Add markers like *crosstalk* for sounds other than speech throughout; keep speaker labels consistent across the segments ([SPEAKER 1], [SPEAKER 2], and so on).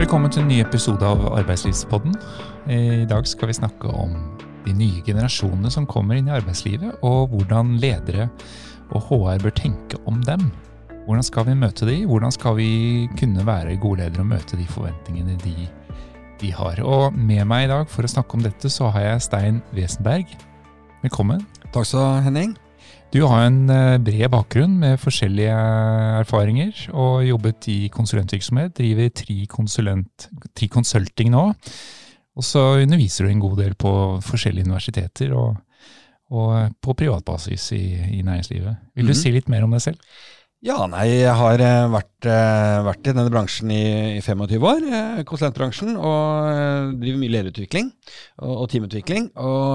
[SPEAKER 1] Velkommen til en ny episode av Arbeidslivspodden. I dag skal vi snakke om de nye generasjonene som kommer inn i arbeidslivet, og hvordan ledere og HR bør tenke om dem. Hvordan skal vi møte de? Hvordan skal vi kunne være gode ledere og møte de forventningene de, de har? Og med meg i dag for å snakke om dette, så har jeg Stein Wesenberg. Velkommen.
[SPEAKER 2] Takk skal du ha, Henning.
[SPEAKER 1] Du har en eh, bred bakgrunn med forskjellige erfaringer, og jobbet i konsulentvirksomhet. Driver Tri, konsulent, tri Consulting nå. Og så underviser du en god del på forskjellige universiteter og, og på privatbasis i, i næringslivet. Vil du
[SPEAKER 2] Mhm.
[SPEAKER 1] si litt mer om deg selv?
[SPEAKER 2] Ja, nei, jeg har eh, vært, eh, vært i denne bransjen i, i 25 år, eh, konsulentbransjen, og driver mye lederutvikling og, og teamutvikling. Og,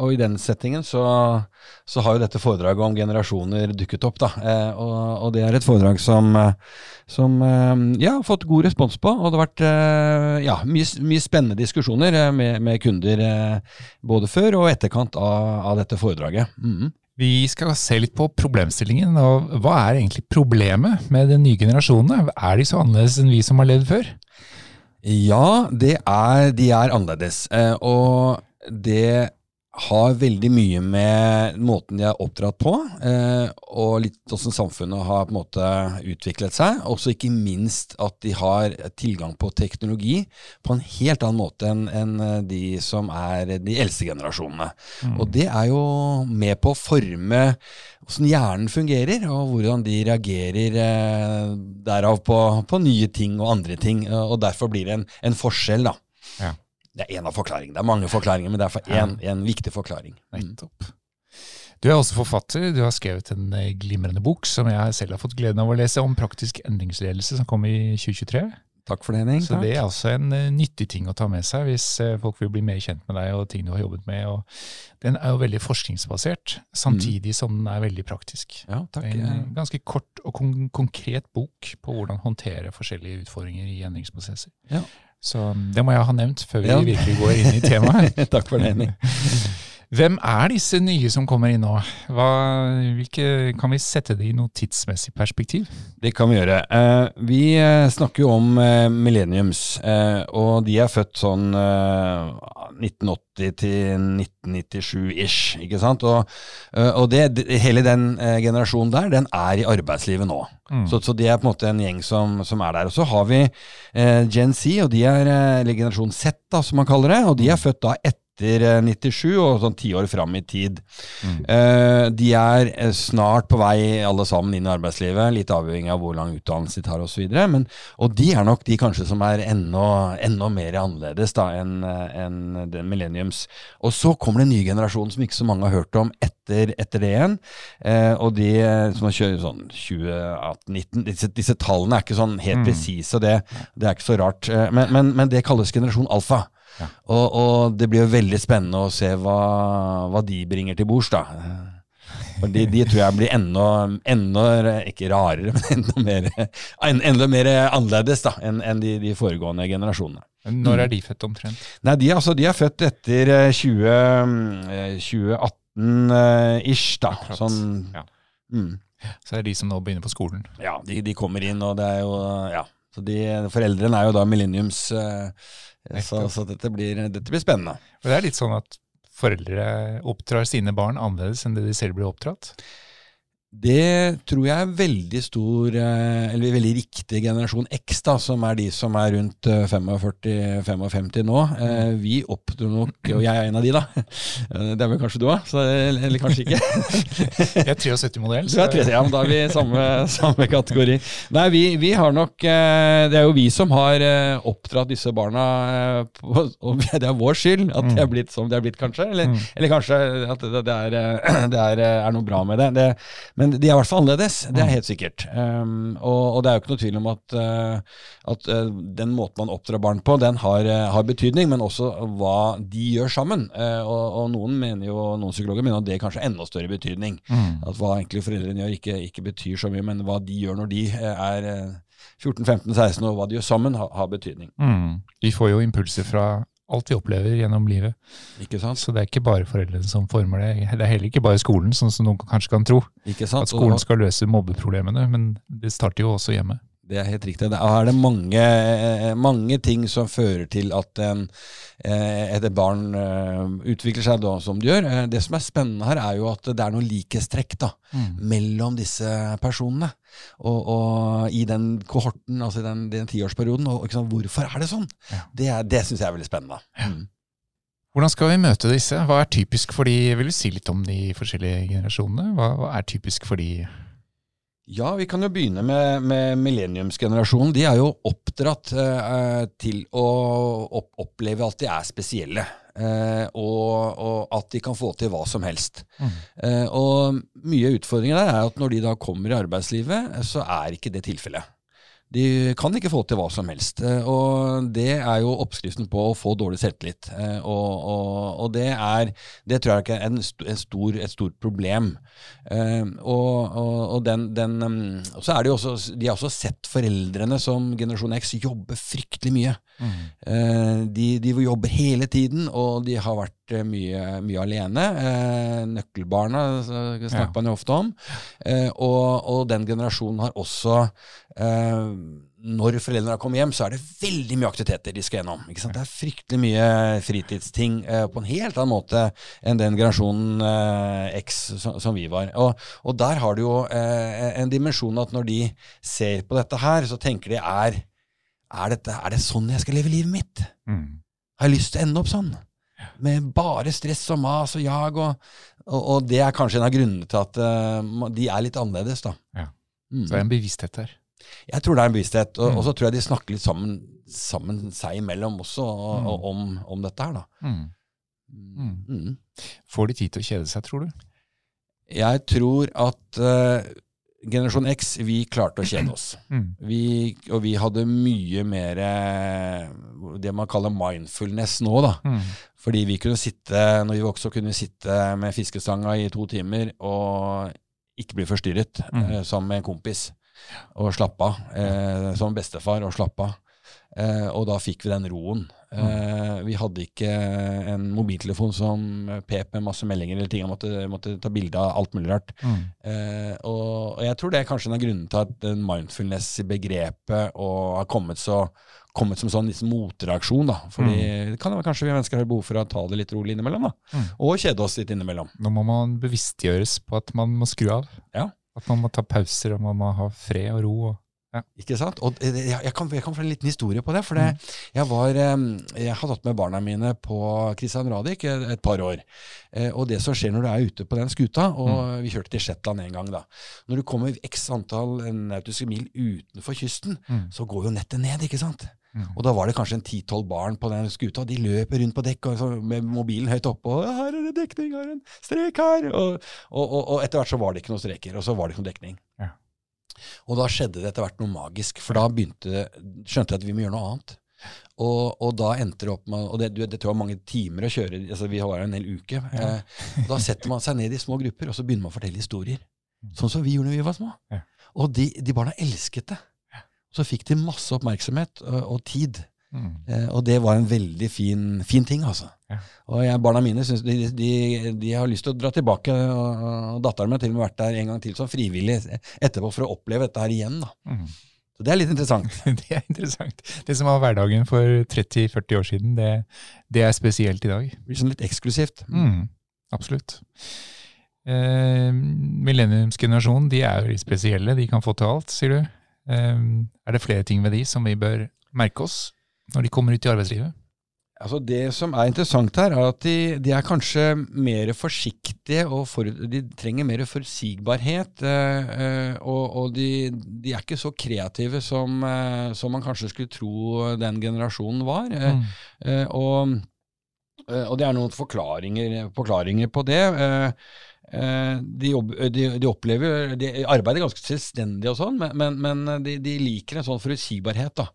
[SPEAKER 2] og i den settingen så, så har jo dette foredraget om generasjoner dukket opp, da. Og, og det er et foredrag som, som ja, har fått god respons på, og det har vært ja, mye, mye spennende diskusjoner med, med kunder både før og etterkant av, av dette foredraget. Mhm.
[SPEAKER 1] Vi skal se litt på problemstillingen, og hva er egentlig problemet med de nye generasjonene? Er de så annerledes enn vi som har levd før?
[SPEAKER 2] Ja, er, de er annerledes. Eh, og det har veldig mye med måten de er oppdratt på, eh, og litt hvordan samfunnet har på en måte utviklet seg. Også ikke minst at de har tilgang på teknologi på en helt annen måte enn en de som er de eldste generasjonene. Og det er jo med på å forme hvordan hjernen fungerer, og hvordan de reagerer eh, derav på, på nye ting og andre ting. eh, Og derfor blir det en, en forskjell, da.
[SPEAKER 1] Ja.
[SPEAKER 2] Det er én av forklaringene. Det er mange forklaringer, men det er for
[SPEAKER 1] Ja.
[SPEAKER 2] en viktig forklaring. Mm.
[SPEAKER 1] Nettopp. Du er også forfatter. Du har skrevet en eh, glimrende bok som jeg selv har fått gleden av å lese, om praktisk endringsledelse, som kom i 2023.
[SPEAKER 2] Takk for det, Henning.
[SPEAKER 1] Så det er også en eh, nyttig ting å ta med seg hvis eh, folk vil bli mer kjent med deg og ting du har jobbet med. Og den er jo veldig forskningsbasert, samtidig som den er veldig praktisk.
[SPEAKER 2] Ja, takk.
[SPEAKER 1] En ganske kort og kon konkret bok på hvordan håndtere forskjellige utfordringer i endringsprosesser.
[SPEAKER 2] Ja.
[SPEAKER 1] Så det må jeg ha nevnt før vi
[SPEAKER 2] Ja.
[SPEAKER 1] virkelig går inn i temaet. *laughs*
[SPEAKER 2] takk for det, Henning. *laughs*
[SPEAKER 1] Hvem er disse nye som kommer inn nå? Hva, hvilke, kan vi sette det i noe tidsmessig perspektiv?
[SPEAKER 2] Det kan vi gjøre. Eh, vi eh, snakker jo om eh, millenniums, og de er født sånn 1980 til 1997-ish, ikke sant? Og, eh, og det, hele den eh, generasjonen der, den er i arbeidslivet nå.
[SPEAKER 1] Mm.
[SPEAKER 2] Så, så det er på en måte en gjeng som, som er der. Og så har vi eh, Gen Z, og de er, eh, eller generasjon Z, da, som man kaller det, og de er født da etter eh, 97 og sånn ti år fram i tid.
[SPEAKER 1] Mm.
[SPEAKER 2] Eh, de er eh, snart på vei alle sammen inn i arbeidslivet, litt avhengig av hvor lang utdannelse de tar osv. Og de er nok de kanskje som er enda, enda mer annerledes da enn en den millenniums. Og så kommer det en ny generasjon som ikke så mange har hørt om etter, etter det igjen. Eh, og de eh, som har kjørt sånn 2018-19 disse, disse tallene er ikke sånn helt
[SPEAKER 1] Mm.
[SPEAKER 2] presise, og det, det er ikke så rart. Eh, men, men, men det kalles generasjon alfa.
[SPEAKER 1] Ja.
[SPEAKER 2] Og, og det blir jo veldig spennende å se hva, hva de bringer til bords, da. For de, de tror jeg blir enda, enda ikke rarere, *laughs* men enda mer, en- enda mer annerledes da, enn enn de, de foregående generasjonene.
[SPEAKER 1] Når er de født omtrent?
[SPEAKER 2] Nei, de, altså, de er født etter eh, 20, eh, 2018-ish, da. Sånn,
[SPEAKER 1] Ja.
[SPEAKER 2] mm.
[SPEAKER 1] Så er det de som nå begynner på skolen.
[SPEAKER 2] Ja, de, de kommer inn, og det er jo Ja. Så de, foreldrene er jo da millenniums, eh, så, så dette, blir, dette blir spennende.
[SPEAKER 1] Og det er litt sånn at foreldre oppdrar sine barn annerledes enn det de selv blir oppdratt.
[SPEAKER 2] Det tror jeg er veldig stor, eh, eller veldig riktig generasjon X, da, som er de som er rundt eh, 45-55 nå. Eh, Vi oppdro nok, og jeg er en av de, da. *laughs* Eh, Det er vel kanskje du òg, eller, kanskje ikke. *laughs*
[SPEAKER 1] Jeg er 73-modell.
[SPEAKER 2] Du er 30, ja, men da er vi i samme, *laughs* samme kategori. Nei, vi, vi har nok eh, Det er jo vi som har eh, oppdratt disse barna, eh, på, og det er vår skyld at de er blitt som de er blitt, kanskje. Eller,
[SPEAKER 1] Mm.
[SPEAKER 2] eller kanskje at det, det, er, eh, *clears throat* det er, eh, er noe bra med det. det men de er i hvert fall annerledes, det er helt sikkert. Um, og, og det er jo ikke noe tvil om at, uh, at uh, den måten man oppdrar barn på, den har, uh, har betydning, men også hva de gjør sammen. Og, og noen mener jo, noen psykologer mener at det kanskje har enda større betydning.
[SPEAKER 1] Mm.
[SPEAKER 2] At hva egentlig foreldrene gjør ikke, ikke betyr så mye, men hva de gjør når de er eh, 14-15-16 og hva de gjør sammen, har, har betydning.
[SPEAKER 1] Mm. De får jo impulser fra alt vi opplever gjennom livet.
[SPEAKER 2] Ikke sant?
[SPEAKER 1] Så det er ikke bare foreldrene som former det. Det er heller ikke bare skolen, sånn som noen kanskje kan tro.
[SPEAKER 2] Ikke sant?
[SPEAKER 1] At skolen skal løse mobbeproblemene, men det starter jo også hjemme.
[SPEAKER 2] Det er helt riktig. Da er det mange, mange ting som fører til at en, eh, et barn eh, utvikler seg da, som det gjør. Eh, Det som er spennende her, er jo at det er noen likhetstrekk da, mellom disse personene. Og, og i den kohorten, altså i den, den tiårsperioden. Og sant, hvorfor er det sånn?
[SPEAKER 1] Ja.
[SPEAKER 2] Det, det syns jeg er veldig spennende. Mm.
[SPEAKER 1] Hvordan skal vi møte disse? Hva er typisk for de, vil du si litt om de forskjellige generasjonene? Hva, hva er typisk for de?
[SPEAKER 2] Ja, vi kan jo begynne med, med millenniumsgenerasjonen. De er jo oppdratt eh, til å opp oppleve at de er spesielle. Eh, og, og at de kan få til hva som helst.
[SPEAKER 1] Mm.
[SPEAKER 2] Eh, og mye av utfordringen der er at når de da kommer i arbeidslivet, eh, så er ikke det tilfellet. De kan ikke få til hva som helst. eh, Og det er jo oppskriften på å få dårlig selvtillit. Eh, Og, og, og det er Det tror jeg ikke er en, en stor, et stort problem. Eh, og, og, den, den og så er det jo også, De har også sett foreldrene som generasjon X jobbe fryktelig mye. Mm. de, de jobber hele tiden, og de har vært mye, mye alene. Nøkkelbarna snakker man jo ofte om. Og, og den generasjonen har også Når foreldrene kommer hjem, så er det veldig mye aktiviteter de skal gjennom. Det er fryktelig mye fritidsting eh, på en helt annen måte enn den generasjonen eh, X som, som vi var. Og, og der har du jo eh, en dimensjon at når de ser på dette her, så tenker de er er, dette, er det sånn jeg skal leve livet mitt?
[SPEAKER 1] Mm.
[SPEAKER 2] Har jeg lyst til å ende opp sånn? Med bare stress og mas og jag, og, og, og det er kanskje en av grunnene til at uh, de er litt annerledes, da.
[SPEAKER 1] Ja.
[SPEAKER 2] Mm.
[SPEAKER 1] Så det er en bevissthet her.
[SPEAKER 2] Jeg tror det er en bevissthet, og,
[SPEAKER 1] Mm.
[SPEAKER 2] så tror jeg de snakker litt sammen, sammen seg imellom også og,
[SPEAKER 1] Mm.
[SPEAKER 2] og, om, om dette her, da.
[SPEAKER 1] Mm.
[SPEAKER 2] Mm. Mm.
[SPEAKER 1] Får de tid til å kjede seg, tror du?
[SPEAKER 2] Jeg tror at uh, generasjon X, vi klarte å kjede oss. *clears throat*
[SPEAKER 1] Mm.
[SPEAKER 2] Vi, og vi hadde mye mer eh, det man kaller mindfulness nå, da.
[SPEAKER 1] Mm.
[SPEAKER 2] Fordi vi kunne sitte, når vi vokste kunne sitte med fiskestanga i to timer og ikke bli forstyrret,
[SPEAKER 1] Mm.
[SPEAKER 2] eh, som med en kompis. Og slappe av. Eh, som bestefar, og slappe av. Eh, og da fikk vi den roen. Eh, vi hadde ikke en mobiltelefon som pep med masse meldinger eller ting. Jeg måtte, måtte ta bilde av alt mulig rart.
[SPEAKER 1] Mm.
[SPEAKER 2] Eh, og, og jeg tror det er kanskje en av grunnene til at mindfulness mindfulness-begrepet har kommet, så, kommet som sånn liksom motreaksjon. da. Fordi det kan være kanskje vi mennesker har behov for å ta det litt rolig innimellom. da.
[SPEAKER 1] Mm.
[SPEAKER 2] Og kjede oss litt innimellom.
[SPEAKER 1] Nå må man bevisstgjøres på at man må skru av.
[SPEAKER 2] Ja.
[SPEAKER 1] At man må ta pauser, og man må ha fred og ro. Og,
[SPEAKER 2] Ikke sant? Og jeg, jeg, kan, jeg kan få en liten historie på det. For det, jeg, var, eh, jeg har tatt med barna mine på Christian Radich et, et par år. Eh, og det som skjer når du er ute på den skuta, og vi kjørte til Shetland en gang da. Når du kommer x antall nautiske mil utenfor kysten,
[SPEAKER 1] Mm.
[SPEAKER 2] så går jo nettet ned, ikke sant?
[SPEAKER 1] Mm.
[SPEAKER 2] Og da var det kanskje en ti-tolv barn på den skuta, de løper rundt på dekk og så, med mobilen høyt oppe, og 'her er det dekning, her er en strek her', og, og, og, og etter hvert så var det ikke noen streker, og så var det ikke noen dekning. Og da skjedde det etter hvert noe magisk, for da begynte, skjønte jeg at vi må gjøre noe annet. Og, og da endte det opp med Og det, det var mange timer å kjøre, altså vi var jo en hel uke. Eh, da setter man seg ned i små grupper, og så begynner man å fortelle historier. Sånn som vi gjorde da vi var små.
[SPEAKER 1] Ja.
[SPEAKER 2] Og de, de barna elsket det. Så fikk de masse oppmerksomhet og, og tid.
[SPEAKER 1] Mm.
[SPEAKER 2] Eh, og det var en veldig fin, fin ting, altså.
[SPEAKER 1] Ja.
[SPEAKER 2] Og jeg, barna mine synes de, de, de har lyst til å dra tilbake, og, og datteren min har til og med vært der en gang til som frivillig etterpå for å oppleve dette her igjen. da.
[SPEAKER 1] Mm.
[SPEAKER 2] Så det er litt interessant. *laughs*
[SPEAKER 1] Det er interessant. Det som var hverdagen for 30-40 år siden, det, det er spesielt i dag.
[SPEAKER 2] Det blir sånn litt eksklusivt.
[SPEAKER 1] Mm, absolutt. Eh, Millenniumsgenerasjonen de er jo litt spesielle. De kan få til alt, sier du. Eh, er det flere ting ved de som vi bør merke oss når de kommer ut i arbeidslivet?
[SPEAKER 2] Altså Det som er interessant her, er at de, de er kanskje mer forsiktige, og for, de trenger mer forutsigbarhet. Eh, eh, og og de, de er ikke så kreative som, eh, som man kanskje skulle tro den generasjonen var. Eh,
[SPEAKER 1] Mm.
[SPEAKER 2] Eh, og, og det er noen forklaringer, forklaringer på det. Eh, de, jobb, de, de opplever De arbeider ganske selvstendig og sånn, men, men, men de, de liker en sånn forutsigbarhet. da.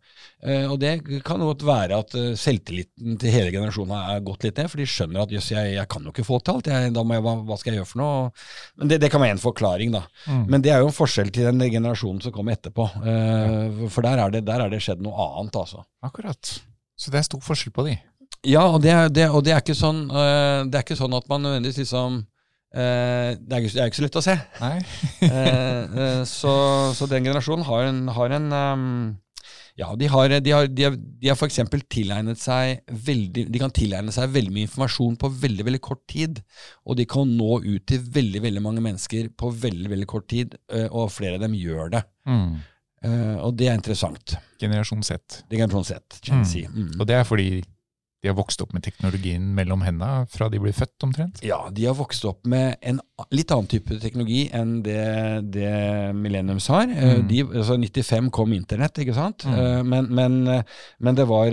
[SPEAKER 2] Eh, og det kan godt være at eh, selvtilliten til hele generasjonen er gått litt ned, for de skjønner at jøss, jeg, jeg kan jo ikke få til alt. Jeg, da må jeg, hva, hva skal jeg gjøre for noe? Men det, det kan være en forklaring, da.
[SPEAKER 1] Mm.
[SPEAKER 2] Men det er jo en forskjell til den generasjonen som kommer etterpå. Eh, for der er, det, der er det skjedd noe annet, altså.
[SPEAKER 1] Akkurat. Så det er stor forskjell på de.
[SPEAKER 2] Ja, og det, er- det, og det, er ikke sånn, eh, det er ikke sånn at man nødvendigvis liksom Eh, det, er jo det er ikke så lett å se. uh, *laughs* så, så den generasjonen har en, har en um, ja, de har, de har, de har, de har f.eks. tilegnet seg veldig De kan tilegne seg veldig mye informasjon på veldig veldig kort tid. Og de kan nå ut til veldig veldig mange mennesker på veldig veldig kort tid, og flere av dem gjør det.
[SPEAKER 1] Mm.
[SPEAKER 2] Uh, Og det er interessant.
[SPEAKER 1] Generasjon Z.
[SPEAKER 2] Generasjon kan mm. Mm.
[SPEAKER 1] Og det er fordi de har vokst opp med teknologien mellom hendene fra de blir født, omtrent.
[SPEAKER 2] Ja, de har vokst opp med en litt annen type teknologi enn det, det Millenniums har. Eh,
[SPEAKER 1] Mm.
[SPEAKER 2] De, altså 95 kom internett, ikke sant?
[SPEAKER 1] Mm.
[SPEAKER 2] Eh, Men, men, eh, men det, var,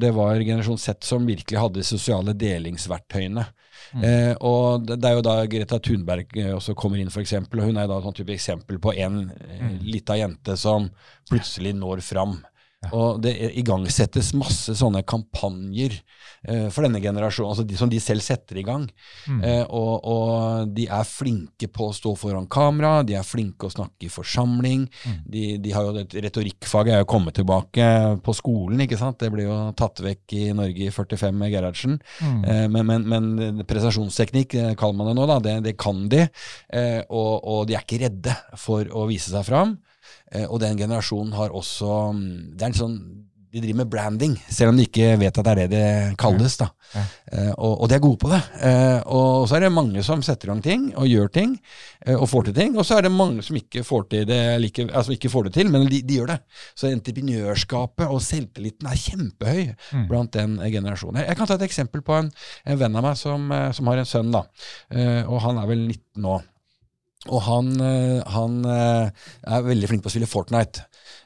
[SPEAKER 2] det var generasjon Z som virkelig hadde de sosiale delingsverktøyene.
[SPEAKER 1] Mm.
[SPEAKER 2] Eh, og det, det er jo da Greta Thunberg også kommer inn, for eksempel, og hun er da et sånn type eksempel på en
[SPEAKER 1] Mm.
[SPEAKER 2] lita jente som plutselig når fram.
[SPEAKER 1] Ja.
[SPEAKER 2] Og det igangsettes masse sånne kampanjer eh, for denne generasjonen, altså de, som de selv setter i gang.
[SPEAKER 1] Mm.
[SPEAKER 2] Eh, og, og de er flinke på å stå foran kamera, de er flinke å snakke i forsamling.
[SPEAKER 1] Mm.
[SPEAKER 2] De, de har jo det Retorikkfaget er jo kommet tilbake på skolen, ikke sant. Det ble jo tatt vekk i Norge i 45 med Gerhardsen.
[SPEAKER 1] Mm.
[SPEAKER 2] Eh, men, men, men prestasjonsteknikk eh, kaller man det nå, da. Det, det kan de. Eh, og, og de er ikke redde for å vise seg fram. Eh, og den generasjonen har også mm, Det er en sånn de driver med branding, selv om de ikke vet at det er det det kalles. da.
[SPEAKER 1] Ja.
[SPEAKER 2] Eh, og, og de er gode på det. Eh, og så er det mange som setter i gang ting og gjør ting, eh, og får til ting. Og så er det mange som ikke får, til det, like, altså ikke får det til, men de, de gjør det. Så entreprenørskapet og selvtilliten er kjempehøy
[SPEAKER 1] Mm.
[SPEAKER 2] blant den generasjonen. Jeg, jeg kan ta et eksempel på en, en venn av meg som, som har en sønn, da. Eh, og han er vel 19 nå. Og han, eh, han eh, er veldig flink på å spille Fortnite.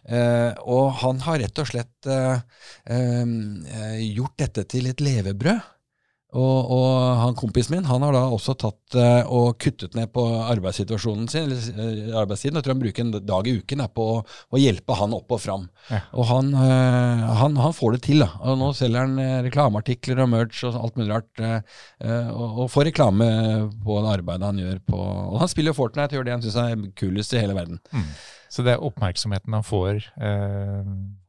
[SPEAKER 2] Eh, og han har rett og slett gjort dette til et levebrød. Og, og han kompisen min han har da også tatt uh, og kuttet ned på arbeidssituasjonen sin, eller eh, arbeidstiden. Jeg tror han bruker en dag i uken da, på å, å hjelpe han opp og fram.
[SPEAKER 1] Ja.
[SPEAKER 2] Og han, uh, han, han får det til. da. Og Nå selger han reklameartikler og merch og alt mulig rart. og, og får reklame på det arbeidet han gjør på Og han spiller Fortnite og gjør det han syns er kulest i hele verden.
[SPEAKER 1] Mm. Så det er oppmerksomheten han får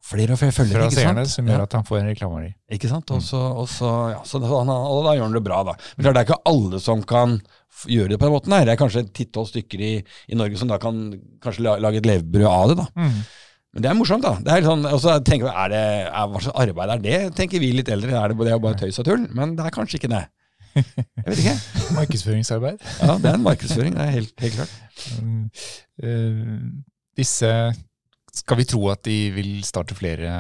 [SPEAKER 2] Flere og flere følgere,
[SPEAKER 1] fra seerne, som gjør at han får en reklameverdi.
[SPEAKER 2] Ikke sant? Og, så, og, så, ja, så da, og da gjør han det bra, da. Men det er ikke alle som kan gjøre det på den måten her. Det er kanskje ti-tolv stykker i, i Norge som da kan kanskje lage et levebrød av det, da.
[SPEAKER 1] Mm.
[SPEAKER 2] Men det er morsomt, da. Det er litt sånn, og så tenker vi, er det, er, Hva slags arbeid er det, tenker vi litt eldre. Er det, det er bare tøys og tull. Men det er kanskje ikke det. Jeg vet ikke. *laughs*
[SPEAKER 1] Markedsføringsarbeid.
[SPEAKER 2] Ja, Det er en markedsføring, det er helt, helt klart.
[SPEAKER 1] Um, uh, disse Skal vi tro at de vil starte flere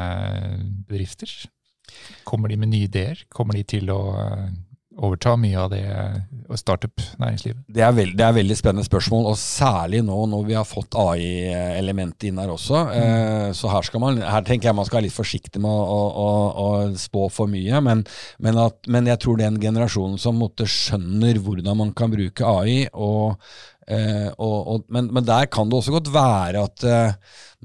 [SPEAKER 1] bedrifter? Kommer de med nye ideer? Kommer de til å eh, overta mye av det eh, startup-næringslivet?
[SPEAKER 2] Det er, veld, det er veldig spennende spørsmål, og særlig nå når vi har fått AI-elementet inn her også. Mm. så her, skal man, her tenker jeg man skal være litt forsiktig med å, å, å spå for mye. Men, men, at, men jeg tror den generasjonen som måtte skjønner hvordan man kan bruke AI, og, eh, og, og, men, men der kan det også godt være at eh,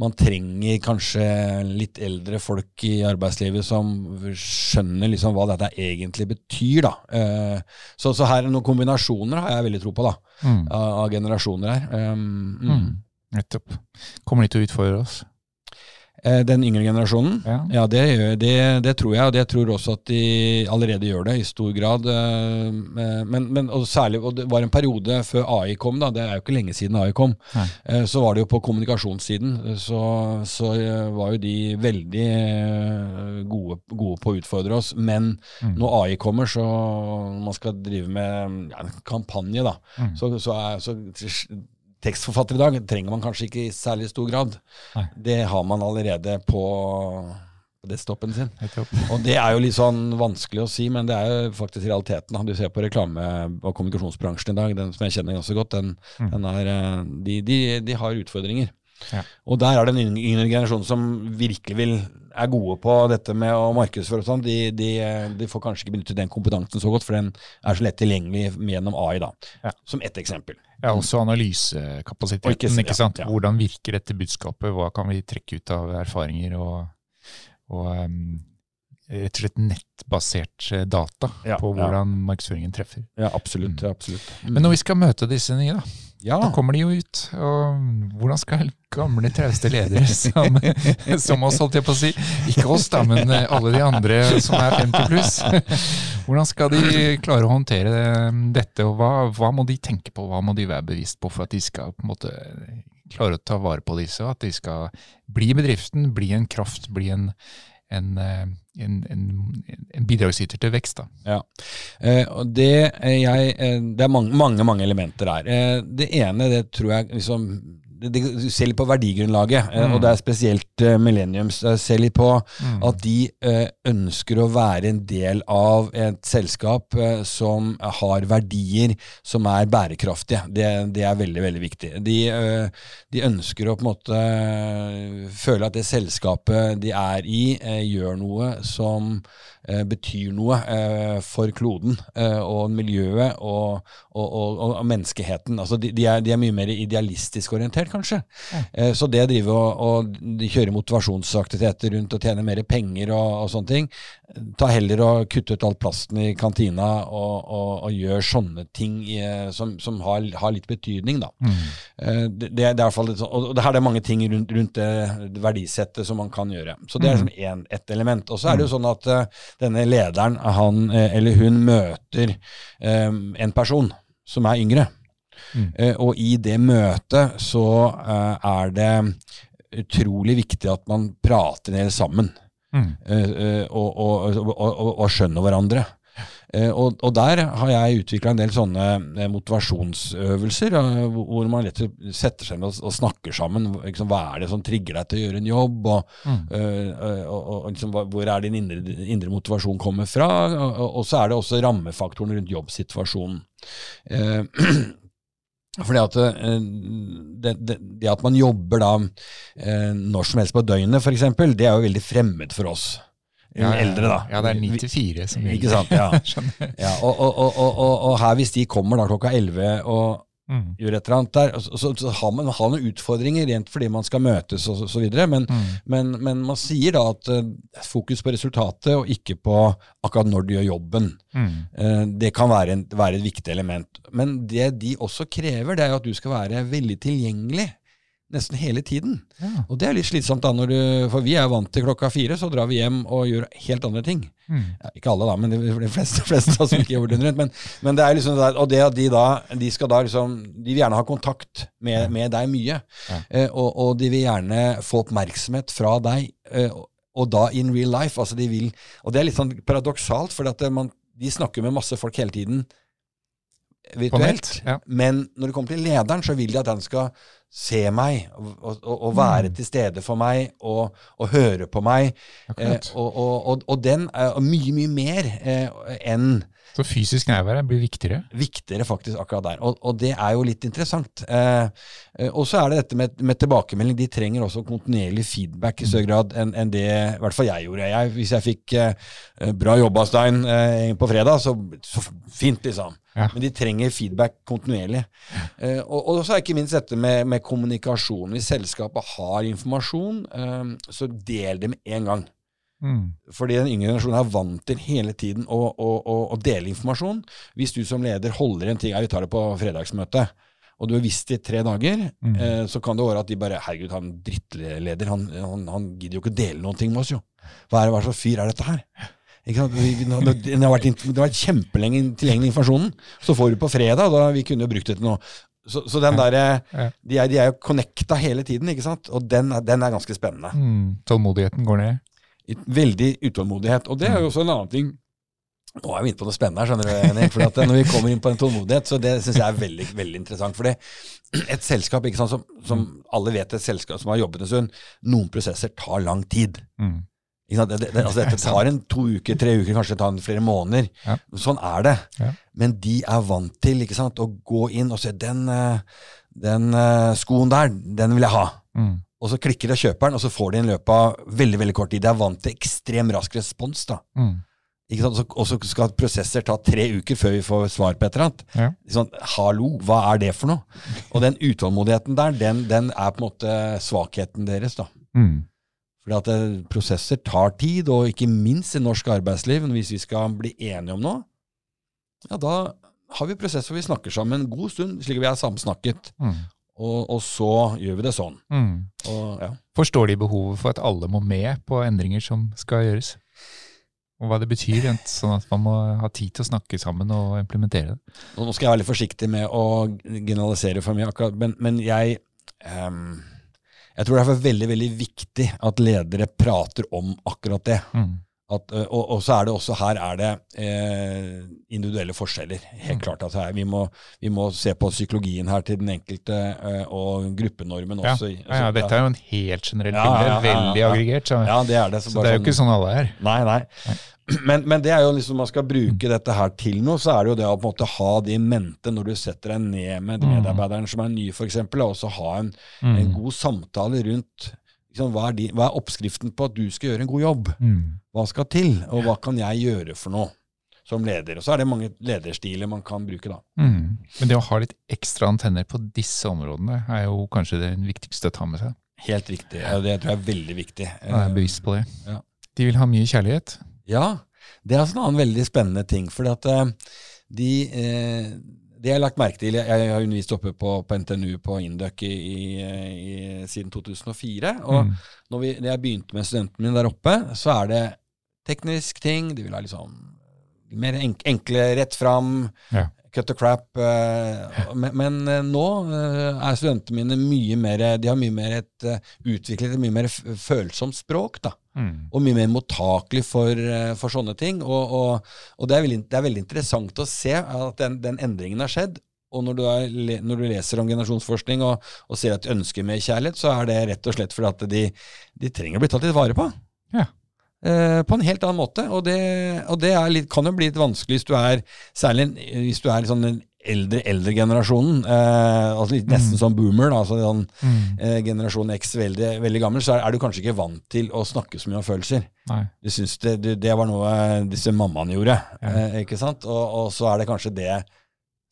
[SPEAKER 2] man trenger kanskje litt eldre folk i arbeidslivet som skjønner liksom hva dette egentlig betyr. Eh, så, så her er noen kombinasjoner har jeg veldig tro på, da,
[SPEAKER 1] Mm.
[SPEAKER 2] av, av generasjoner her. Um, mm.
[SPEAKER 1] Mm. Nettopp. Kommer de til å utfordre oss?
[SPEAKER 2] Eh, Den yngre generasjonen?
[SPEAKER 1] Ja.
[SPEAKER 2] Ja, det, det, det tror jeg, og jeg tror også at de allerede gjør det i stor grad. eh, Men, men og særlig, og det var en periode før AI kom, da, det er jo ikke lenge siden AI kom,
[SPEAKER 1] Nei.
[SPEAKER 2] eh, så var det jo på kommunikasjonssiden, så, så eh, var jo de veldig eh, gode, gode på å utfordre oss. Men
[SPEAKER 1] Mm.
[SPEAKER 2] når AI kommer, så man skal drive med ja, kampanje, da,
[SPEAKER 1] Mm.
[SPEAKER 2] så, så, er, så tekstforfatter i dag trenger man kanskje ikke i særlig stor grad.
[SPEAKER 1] Nei.
[SPEAKER 2] Det har man allerede på på desktopen sin. *laughs* Og det er jo litt sånn vanskelig å si, men det er jo faktisk realiteten. Du ser på reklame- og kommunikasjonsbransjen i dag, den som jeg kjenner ganske godt, den,
[SPEAKER 1] Mm.
[SPEAKER 2] den er, eh, de, de, de har utfordringer.
[SPEAKER 1] Ja.
[SPEAKER 2] Og der er det en yngre generasjon som virkelig vil, er gode på dette med å markedsføre og sånn. De, de, de får kanskje ikke benyttet den kompetansen så godt, for den er så lett tilgjengelig gjennom AI, da.
[SPEAKER 1] Ja.
[SPEAKER 2] Som ett eksempel.
[SPEAKER 1] Ja, også analysekapasiteten. Ikke,
[SPEAKER 2] ikke-
[SPEAKER 1] sant?
[SPEAKER 2] ja.
[SPEAKER 1] Hvordan virker dette budskapet? Hva kan vi trekke ut av erfaringer? Og, og um, rett og slett nettbasert eh, data
[SPEAKER 2] Ja,
[SPEAKER 1] på
[SPEAKER 2] ja.
[SPEAKER 1] hvordan markedsføringen treffer.
[SPEAKER 2] Ja, absolutt.
[SPEAKER 1] Mm.
[SPEAKER 2] absolutt.
[SPEAKER 1] Men når vi skal møte disse nye, da,
[SPEAKER 2] ja.
[SPEAKER 1] da kommer de jo ut. Og hvordan skal gamle, trauste ledere *laughs* som, som oss, holdt jeg på å si, ikke oss da, men eh, alle de andre som er 50 pluss, *laughs* Hvordan skal de klare å håndtere dette, og hva, hva, må de tenke på, hva må de være bevisst på for at de skal på en måte klare å ta vare på disse, at de skal bli bedriften, bli en kraft, bli en, en, en, en, en bidragsyter til vekst. Da.
[SPEAKER 2] Ja, eh, det, jeg, eh, det, er mange, mange, mange elementer der. Det ene det tror jeg liksom du ser litt på verdigrunnlaget, mm. og det er spesielt uh, Millenniums. Ser litt på mm. at de uh, ønsker å være en del av et selskap uh, som har verdier som er bærekraftige. Det, det er veldig, veldig viktig. De, de, ønsker å på en måte føle at det selskapet de er i, gjør noe som Eh, betyr noe eh, for kloden eh, og miljøet og, og, og, og menneskeheten. Altså de, de, er, de, er, mye mer idealistisk orientert, kanskje. Ja. så det å drive og, de kjøre motivasjonsaktiviteter rundt og tjene mer penger og, sånne ting, ta heller og kutte ut all plasten i kantina og, gjør sånne ting i, som, som har, har, litt betydning, da. Mm. Det, det, er i hvert fall, og det her er mange ting rundt, rundt det verdisettet som man kan gjøre. Så det er mm. liksom en, et element. Og så er det jo mm. sånn at denne lederen, han eh, eller hun, møter um, en person som er yngre. Mm. Uh, og i det møtet så er det utrolig viktig at man prater ned sammen. Mm. Og, og, og, og, skjønner hverandre. Eh, og, og, der har jeg utvikla en del sånne eh, motivasjonsøvelser, hvor man rett og slett setter seg ned og, og snakker sammen. Liksom, hva er det som trigger deg til å gjøre en jobb? Og, mm. og liksom, hvor er din indre, indre, motivasjon kommer fra? Og, så er det også rammefaktoren rundt jobbsituasjonen. Uh, *clears throat* fordi at det, det, det, at man jobber da når som helst på døgnet, f.eks., det er jo veldig fremmed for oss ja, eldre, da.
[SPEAKER 1] Ja, det er 9 til 4 som
[SPEAKER 2] gjelder. Ikke sant, ja. *laughs* ja og, og, og, og, her, hvis de kommer da klokka 11 og mm. gjør et eller annet der, så, så, så har man har noen utfordringer rent fordi man skal møtes og så, så videre, men, mm. men, men, man sier da at uh, fokus på resultatet og ikke på akkurat når du gjør jobben. Mm. Uh, det kan være, en, være et viktig element. Men det de også krever, det er jo at du skal være veldig tilgjengelig nesten hele tiden. Ja. Og det er litt slitsomt, da, når du, for vi er vant til klokka fire, så drar vi hjem og gjør helt andre ting. Mm. Ja, ikke alle, da, men de, fleste, *laughs* fleste som ikke jobber døgnet rundt. Men, men, det er liksom der, og det at de da de skal da liksom, de vil gjerne ha kontakt med, med deg mye. Ja. Eh, og, og, de vil gjerne få oppmerksomhet fra deg, eh, og da in real life. altså de vil, Og det er litt sånn paradoksalt, for at man, de snakker med masse folk hele tiden virtuelt. Ja. Men når det kommer til lederen, så vil de at han skal se meg og, og, og være mm. til stede for meg og, og høre på meg. Eh, og, den er mye, mye mer eh, enn
[SPEAKER 1] så fysisk nærvær blir viktigere?
[SPEAKER 2] Viktigere, faktisk, akkurat der. Og, og det er jo litt interessant. Eh, eh og så er det dette med, med, tilbakemelding. De trenger også kontinuerlig feedback i større grad enn en det i hvert fall jeg gjorde. Jeg, hvis jeg fikk eh, bra jobba, Stein, eh, på fredag, så, så fint, liksom. Ja. Men de trenger feedback kontinuerlig. Eh, og, og, så er ikke minst dette med, med, kommunikasjon. Hvis selskapet har informasjon, eh, så del det med en gang. Mm. Fordi den yngre generasjonen er vant til hele tiden å, å, å, å, dele informasjon. Hvis du som leder holder en ting ja, Vi tar det på fredagsmøtet. Og du har visst det i tre dager, mm. eh, så kan det være at de bare Herregud, han drittleder, han, han, han gidder jo ikke dele noen ting med oss, jo. Hva er hva slags fyr er dette her? Det har, vært, det har vært kjempelenge tilgjengelig informasjonen. Så får du på fredag, da vi kunne jo brukt det til noe. Så, så den der, de, er, de er jo connecta hele tiden, ikke sant? og den er, den er ganske spennende.
[SPEAKER 1] Mm, tålmodigheten går ned?
[SPEAKER 2] Veldig utålmodighet. Og det er jo også en annen ting. Nå er vi inne på noe spennende her, skjønner du, Henrik. For at når vi kommer inn på en tålmodighet, så det syns jeg er veldig veldig interessant. For et selskap ikke sant, som, som, alle vet, et selskap som har jobbet en stund, noen prosesser tar lang tid. Mm. Det, det, altså dette *laughs* tar en to uker, tre uker, kanskje tar en flere måneder. Ja. Sånn er det. Ja. Men de er vant til ikke sant, å gå inn og se den, eh, den uh, skoen der, den vil jeg ha. Mm. Og så klikker og kjøper den, og så får de den i løpet av veldig veldig kort tid. De er vant til ekstrem rask respons. da. Mm. Og så skal prosesser ta tre uker før vi får svar på et eller annet. Ja. Sånn, Hallo, hva er det for noe? Og den utålmodigheten der, den, den er på en måte svakheten deres. da. Mm. Fordi at det, prosesser tar tid, og ikke minst i norsk arbeidsliv. Hvis vi skal bli enige om noe, ja, da har vi prosesser hvor vi snakker sammen en god stund, slik vi har samsnakket. Mm. Og, og, så gjør vi det sånn. Mm. Og,
[SPEAKER 1] ja. Forstår de behovet for at alle må med på endringer som skal gjøres? og hva det betyr, sånn at man må ha tid til å snakke sammen og implementere det.
[SPEAKER 2] Nå skal jeg være litt forsiktig med å generalisere for mye, akkurat, men, men jeg um, Jeg tror det er veldig veldig viktig at ledere prater om akkurat det.
[SPEAKER 1] Mm.
[SPEAKER 2] At, og, og så er det også her er det eh, individuelle forskjeller. Helt
[SPEAKER 1] Mm.
[SPEAKER 2] klart at her, vi, må, vi må se på psykologien her til den enkelte eh, og gruppenormen
[SPEAKER 1] Ja.
[SPEAKER 2] også.
[SPEAKER 1] Ja, ja, dette er jo en helt
[SPEAKER 2] generell
[SPEAKER 1] bilde,
[SPEAKER 2] ja, ja, ja,
[SPEAKER 1] veldig
[SPEAKER 2] ja.
[SPEAKER 1] aggregert. Så,
[SPEAKER 2] ja, det er det.
[SPEAKER 1] så
[SPEAKER 2] bare
[SPEAKER 1] det er jo
[SPEAKER 2] sånn-
[SPEAKER 1] ikke sånn alle er.
[SPEAKER 2] Nei, nei. *clears throat* Men, men det er jo liksom man skal bruke dette her til noe, så er det jo det å på en måte ha det i mente når du setter deg ned med
[SPEAKER 1] Mm.
[SPEAKER 2] som er ny, f.eks., og også ha en, en
[SPEAKER 1] Mm.
[SPEAKER 2] god samtale rundt hva, er de, hva er oppskriften på at du skal gjøre en god jobb?
[SPEAKER 1] Mm.
[SPEAKER 2] Hva skal til, og hva kan jeg gjøre for noe som leder? Og så er det mange lederstiler man kan bruke, da.
[SPEAKER 1] Mm. Men det å ha litt ekstra antenner på disse områdene er jo kanskje det viktigste å ta med seg.
[SPEAKER 2] Helt riktig. Ja, Det tror jeg er veldig viktig.
[SPEAKER 1] Jeg er bevisst på det.
[SPEAKER 2] Ja.
[SPEAKER 1] De vil ha mye kjærlighet.
[SPEAKER 2] Ja, det er også en annen veldig spennende ting. at eh, de, eh, det jeg har lagt merke til Jeg, jeg har undervist oppe på, på NTNU på Induc i, i, i, siden 2004. Og
[SPEAKER 1] Mm.
[SPEAKER 2] når, vi, når jeg begynte med studentene mine der oppe, så er det teknisk ting. De vil ha liksom mer enk, enkle, rett fram,
[SPEAKER 1] Ja.
[SPEAKER 2] Cut the crap. eh, men, men eh, nå eh, er studentene mine mye mer De har mye mer et utviklet et mye mer følsomt språk. da
[SPEAKER 1] Mm.
[SPEAKER 2] og mye mer mottakelig for, for sånne ting. Og, og, og det, er veldig, det er veldig interessant å se at den, den endringen har skjedd. Og når du, er, når du leser om generasjonsforskning og, og ser at de ønsker mer kjærlighet, så er det rett og slett fordi at de, de trenger å bli tatt litt vare på.
[SPEAKER 1] Ja.
[SPEAKER 2] Eh, på en helt annen måte. Og det, og det litt, kan jo bli litt vanskelig hvis du er særlig hvis du er sånn den eldre, eldre generasjonen. Eh, altså litt, nesten
[SPEAKER 1] Mm.
[SPEAKER 2] som boomer. Da, altså sånn,
[SPEAKER 1] Mm.
[SPEAKER 2] eh, generasjon X veldig, veldig gammel, så er, er du kanskje ikke vant til å snakke så mye om følelser. Du syns det, det, det var noe disse mammaene gjorde,
[SPEAKER 1] Ja.
[SPEAKER 2] eh, ikke sant? Og, og så er det kanskje det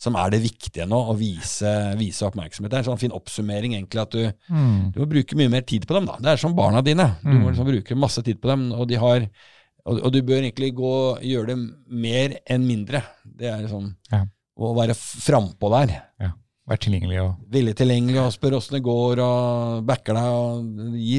[SPEAKER 2] som er det viktige nå, å vise, vise oppmerksomhet. Det er en sånn fin oppsummering, egentlig, at du,
[SPEAKER 1] Mm.
[SPEAKER 2] du må bruke mye mer tid på dem. da. Det er som barna dine. Du må
[SPEAKER 1] Mm.
[SPEAKER 2] liksom bruke masse tid på dem, og de har og, og du bør egentlig gå, gjøre det mer enn mindre. Det er liksom
[SPEAKER 1] Ja.
[SPEAKER 2] å være frampå der.
[SPEAKER 1] Vær tilgjengelig og
[SPEAKER 2] Villig tilgjengelig og spør åssen det går, og backer deg og gi